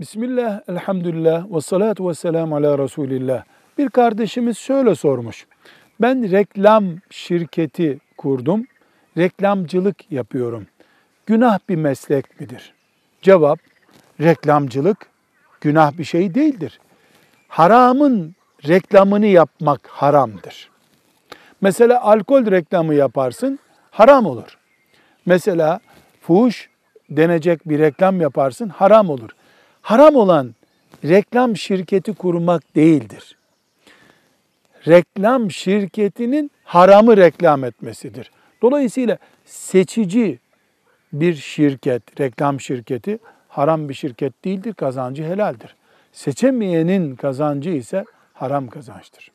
Bismillah, elhamdülillah, ve salatu ve selamu ala Resulillah. Bir kardeşimiz şöyle sormuş. Ben reklam şirketi kurdum, reklamcılık yapıyorum. Günah bir meslek midir? Cevap, reklamcılık günah bir şey değildir. Haramın reklamını yapmak haramdır. Mesela alkol reklamı yaparsın, haram olur. Mesela fuhuş denecek bir reklam yaparsın, haram olur. Haram olan reklam şirketi kurmak değildir. Reklam şirketinin haramı reklam etmesidir. Dolayısıyla seçici bir şirket, reklam şirketi haram bir şirket değildir, kazancı helaldir. Seçemeyenin kazancı ise haram kazançtır.